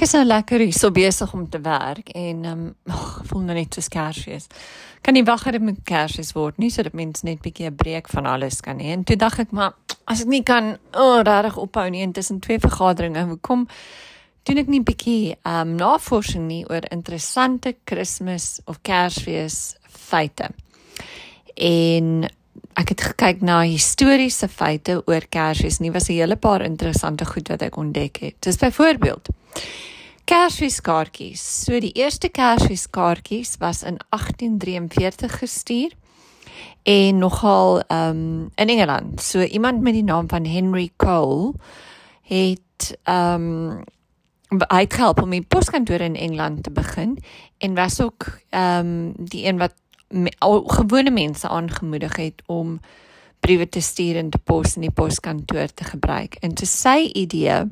Ek is nou lekker hier so besig om te werk en ehm um, oh, voel nou net soos Kersfees. Kan nie wag dat dit met Kersfees word nie sodat mense net bietjie 'n breek van alles kan hê. En toe dink ek maar as ek nie kan oh, regtig ophou nie intussen twee vergaderings, hoekom doen ek nie bietjie ehm um, navorsing nie oor interessante Kersfees of Kersfees feite. En ek het gekyk na historiese feite oor Kersfees. Nie was 'n hele paar interessante goed wat ek ontdek het. Dis byvoorbeeld Kersfeeskaartjies. So die eerste Kersfeeskaartjies was in 1843 gestuur en nogal um in Engeland. So iemand met die naam van Henry Cole het um hy het gehelp om die poskantoor in Engeland te begin en was ook um die een wat me, al, gewone mense aangemoedig het om briewe te stuur en te pos in die poskantoor te gebruik. En te sy idee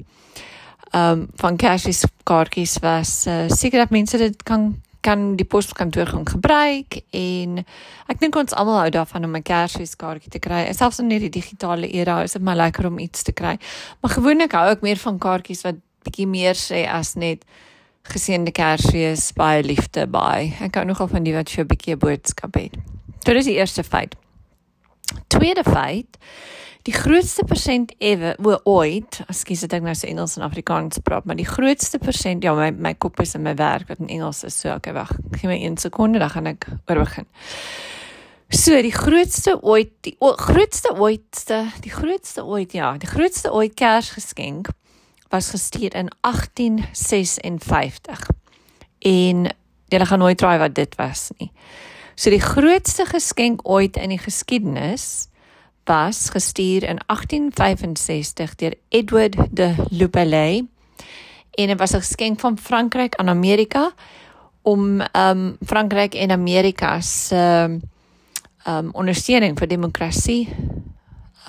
um van Kersfees kaartjies was uh, seker dat mense dit kan kan die poskantoor gaan gebruik en ek dink ons almal hou daarvan om 'n Kersfees kaartjie te kry. Selfs in hierdie digitale era is dit maar lekker om iets te kry. Maar gewoonlik hou ek meer van kaartjies wat bietjie meer sê as net geseënde Kersfees, baie liefde, baie. Ek hou nogal van die wat vir 'n bietjie 'n boodskap het. Dit is die eerste feit. Tweede feit Die grootste persent ewe ooit, ekskuus dit ek nou so Engels en Afrikaans praat, maar die grootste persent, ja, my my kop is in my werk wat in Engels is. So, okay, wag. Gee my 1 sekonde, dan gaan ek oor begin. So, die grootste ooit, die o, grootste ooitste, die grootste ooit, ja, die grootste ooit Kersgeskenk was gestuur in 1856. En jy gaan nooit raai wat dit was nie. So die grootste geskenk ooit in die geskiedenis was gestuur in 1865 deur Edward de Lupelay en dit was 'n geskenk van Frankryk aan Amerika om ehm um, Frankryk en Amerika se ehm um, ondersteuning vir demokrasie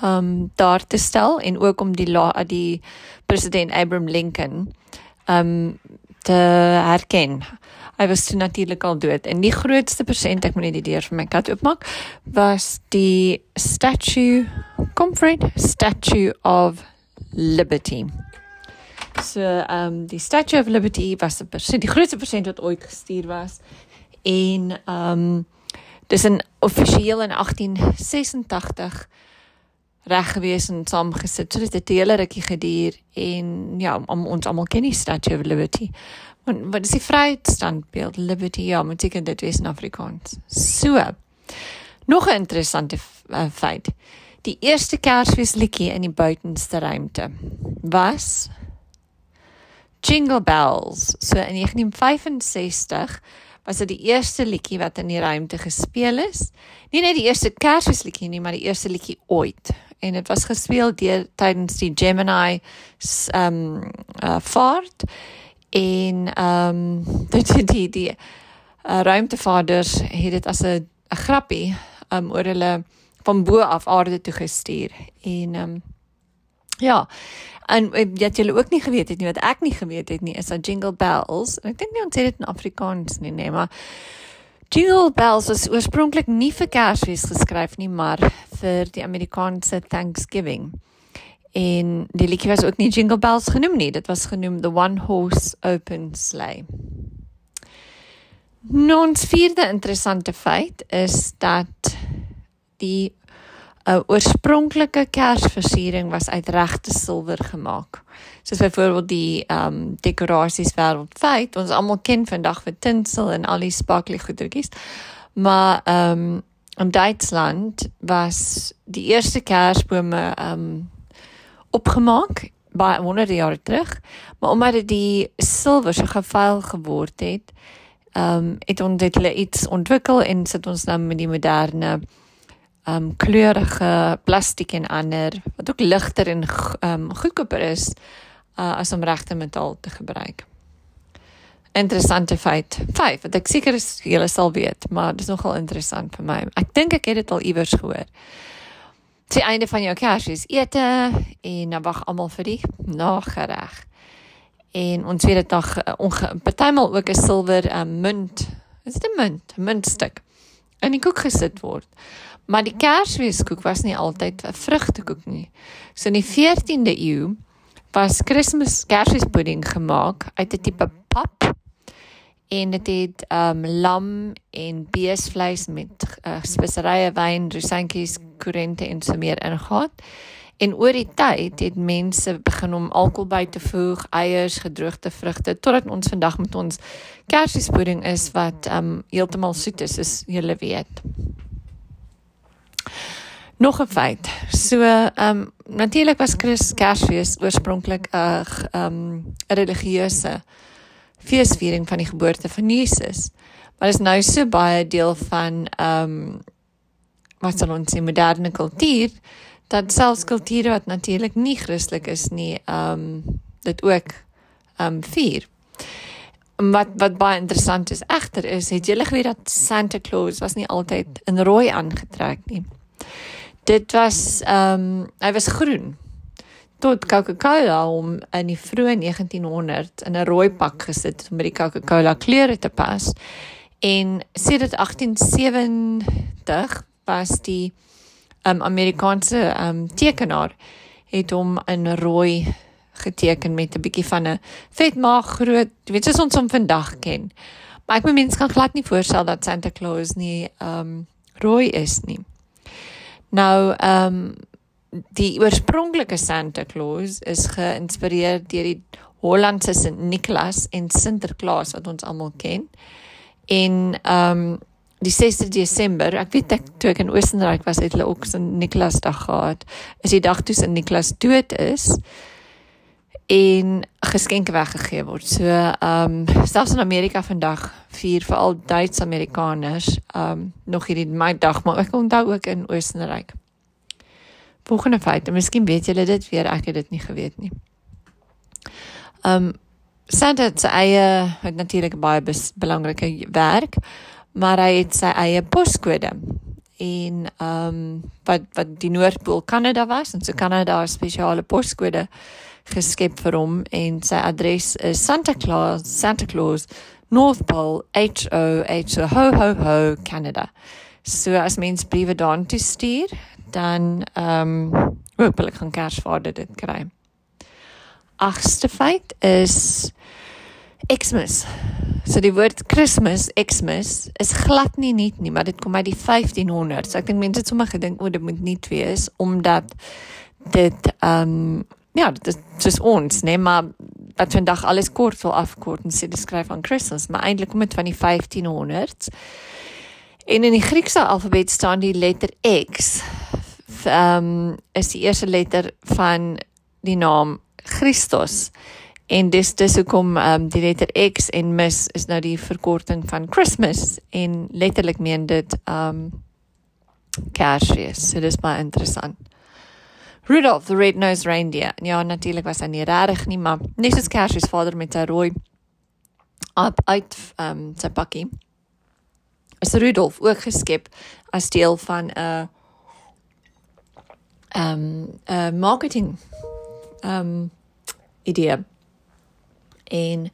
um, daar te stel en ook om die la, die president Abraham Lincoln um, te herken. Hy was toe natuurlik al dood en die grootste persent ek moet net die deur vir my kat oopmaak was die statue Comfort Statue of Liberty. So ehm um, die Statue of Liberty was die persent die grootste persent wat ooit gestuur was en ehm um, dis 'n offisieel in 1886 reg gewees en saamgesit. So dit het 'n hele rukkie geduur en ja, om, ons almal ken die Statue of Liberty. Want wat is die vryheidstandbeeld? Liberty, ja, moet ek dit wees in Afrikaans. So. Nog 'n interessante uh, feit. Die eerste Kersfeesliedjie in die buitenste ruimte was Jingle Bells. So in 1965 was dit die eerste liedjie wat in die ruimte gespeel is. Nie net die eerste Kersfeesliedjie nie, maar die eerste liedjie ooit. En dit was gespeel deur tydens die Gemini ehm um, uh, vaart en ehm um, dit die die uh, ruimtevaders het dit as 'n 'n grappie um oor hulle van bo af aarde toe gestuur en ehm um, ja en wat julle ook nie geweet het nie wat ek nie geweet het nie is dat jingle bells en ek dink nie ons sê dit in Afrikaans nie nee maar Jingle bells is oorspronklik nie vir Kersfees geskryf nie maar vir die Amerikaanse Thanksgiving. En die liedjie was ook nie Jingle Bells genoem nie, dit was genoem The One Horse Open Sleigh. Nou, ons vierde interessante feit is dat die uh, oorspronklike Kersversiering was uit regte silwer gemaak. Soos byvoorbeeld die ehm um, dekorasies wêreldwyd, ons almal ken vandag vir tinsel en al die sparkly goedertjies. Maar ehm um, in Duitsland was die eerste Kersbome ehm um, opgemaak baie honderde jare terug, maar omdat dit die silwer so gevuil geword het, ehm um, het ons dit iets ontwikkel en sit ons nou met die moderne um, kleurige plastiek en ander wat ook ligter en um, goedkoper is uh, as om regte metaal te gebruik. Interessante feit. 5 wat ek seker is julle sal weet, maar dit is nogal interessant vir my. Ek dink ek het dit al iewers gehoor die einde van jou Kersfees ete en dan wag almal vir die nagereg. En ons weet dit nog partymal ook 'n silwer uh, munt. Is dit 'n munt? 'n Muntstuk. In die koek gesit word. Maar die Kersfeeskoek was nie altyd 'n vrugtekoek nie. So in die 14de eeu was Kersfees Kersfeespudding gemaak uit 'n tipe pap en dit het um lam en beesvleis met uh, speserye, wyn, rosantjies, korente en so meer ingegaan. En oor die tyd het mense begin om alkohol by te voeg, eiers, gedroogde vrugte totdat ons vandag met ons kersfeespudding is wat um heeltemal soet is, soos julle weet. Nog 'n feit. So um natuurlik was Kersfees oorspronklik 'n um 'n religieuse feesviering van die geboorte van Jesus. Maar is nou so baie deel van ehm um, wat ons sê moderne kultuur dat selfs kulture wat natuurlik nie Christelik is nie, ehm um, dit ook ehm um, vier. Wat wat baie interessant is egter is, het julle geweet dat Santa Claus was nie altyd in rooi aangetrek nie. Dit was ehm um, hy was groen tot Coca-Cola om in die vroeë 1900 in 'n rooi pak gesit om by die Coca-Cola kleure te pas. En sedert 1870 was die um, Amerikaanse um, tekenaar het hom in rooi geteken met 'n bietjie van 'n vetmaag groot, jy weet soos ons hom vandag ken. Maar ek mens kan glad nie voorstel dat Santa Claus nie um rooi is nie. Nou um die oorspronklike Santa Claus is geïnspireer deur die Hollandse Sint Nicholas en Sinterklaas wat ons almal ken. En um, die 6de Desember, ek weet ek toe ek in Oostenryk was, het hulle ook Sint Nicholas dag gehad. Is die dag toe Sint Nicholas dood is en geskenke weggegee word. So ehm um, selfs in Amerika vandag vier veral Duits-Amerikaners ehm um, nog hierdie my dag, maar ek onthou ook in Oostenryk. Volgende feit, en miskien weet julle dit weer, ek het dit nie geweet nie. Um Santa se eie het natuurlik baie belangrike werk, maar hy het sy eie poskode. En um wat wat die Noordpool Kanada was, en so Kanada 'n spesiale poskode geskep vir hom en sy adres is Santa Claus, Santa Claus, North Pole, H O H O ho ho ho Canada. So as mens briewe daartoe stuur, dan ehm um, hopelik gaan Kersvader dit kry. Agste feit is Xmas. So die woord Christmas, Xmas is glad nie nuut nie, maar dit kom uit die 1500s. Ek dink mense het sommer gedink o, dit moet nuut wees omdat dit ehm um, ja, dit is dis ons, nee, maar wat vandag alles kort wil afkort en sê dit skryf aan Christmas, maar eintlik kom dit van die 1500s. En in die Griekse alfabet staan die letter X ehm um, is die eerste letter van die naam Christus. En dis dis hoekom ehm um, die letter X en mis is nou die verkorting van Christmas en letterlik meen dit ehm um, Kersfees. So dis baie interessant. Rudolph the red-nosed reindeer. Ja, natuurlik was hy nie regtig nie, maar net soos Kersfees vader met sy rooi op uit ehm um, sy pakkie. Is Rudolph ook geskep as deel van 'n uh, um uh marketing um idee. En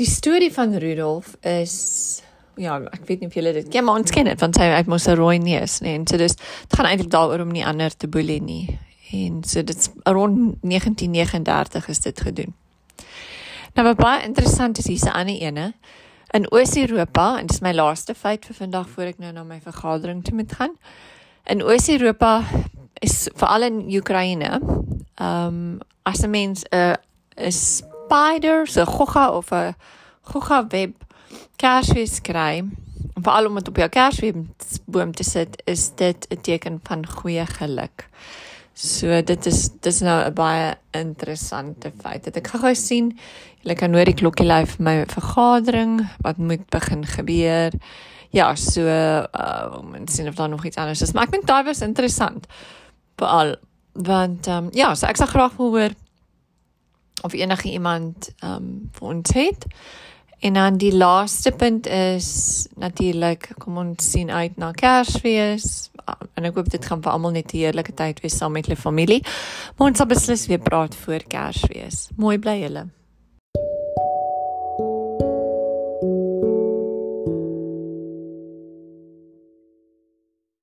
die storie van Rudolf is ja, ek weet nie of julle dit ken, maar ons ken dit want hy het mos 'n rooi neus, nee, en so dis dit gaan eintlik daaroor om nie ander te boelie nie. En so dit's rond 1939 is dit gedoen. Nou wat baie interessant is hierse ander ene in Oos-Europa en dis my laaste feit vir vandag voor ek nou na my vergadering toe moet gaan. In Oos-Europa is veral in Oekraïne. Ehm um, as 'n mens 'n 'n spider, so gogga of 'n gogga web kersfees kry, veral om dit op jou kersfeesboom te sit, is dit 'n teken van goeie geluk. So dit is dis nou 'n baie interessante feit. Dit ek gaan gou sien. Julle kan hoor die klokkie lui vir my vergadering wat moet begin gebeur ja, so uh mens sien of daar nog iets anders is, maar ek dink daai was interessant. Veral want ehm um, ja, so ek sal graag wil hoor of enige iemand ehm um, vir ons het. En dan die laaste punt is natuurlik kom ons sien uit na Kersfees en ek hoop dit gaan vir almal net 'n heerlike tyd wees saam met hulle familie. Maar ons sal beslis weer praat voor Kersfees. Mooi bly julle.